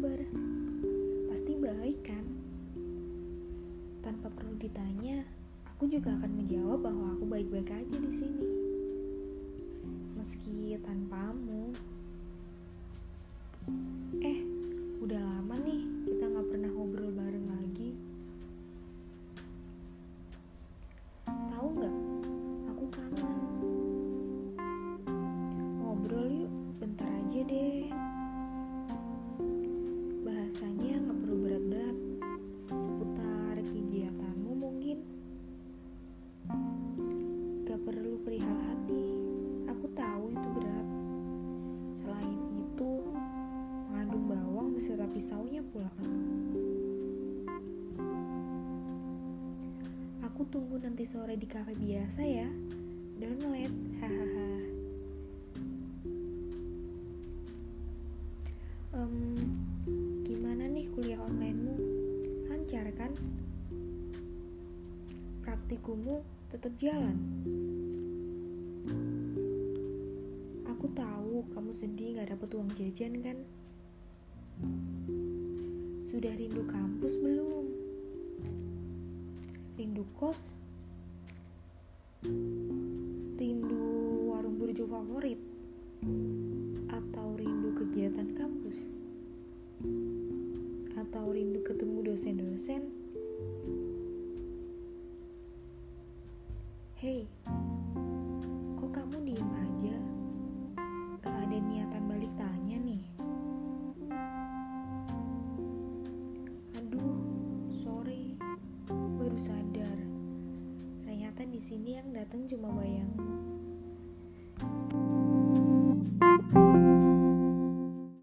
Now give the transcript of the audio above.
kabar? Pasti baik kan? Tanpa perlu ditanya, aku juga akan menjawab bahwa aku baik-baik aja di sini. Meski tanpamu. Pisaunya pula. Aku tunggu nanti sore di kafe biasa ya. Don't let, hahaha. Em, gimana nih kuliah onlinemu? Lancar kan? Praktikumu tetap jalan. Aku tahu kamu sedih gak dapet uang jajan kan? Sudah rindu kampus belum? Rindu kos? Rindu warung burjo favorit? Atau rindu kegiatan kampus? Atau rindu ketemu dosen-dosen? Hei, Di sini yang datang cuma bayangmu.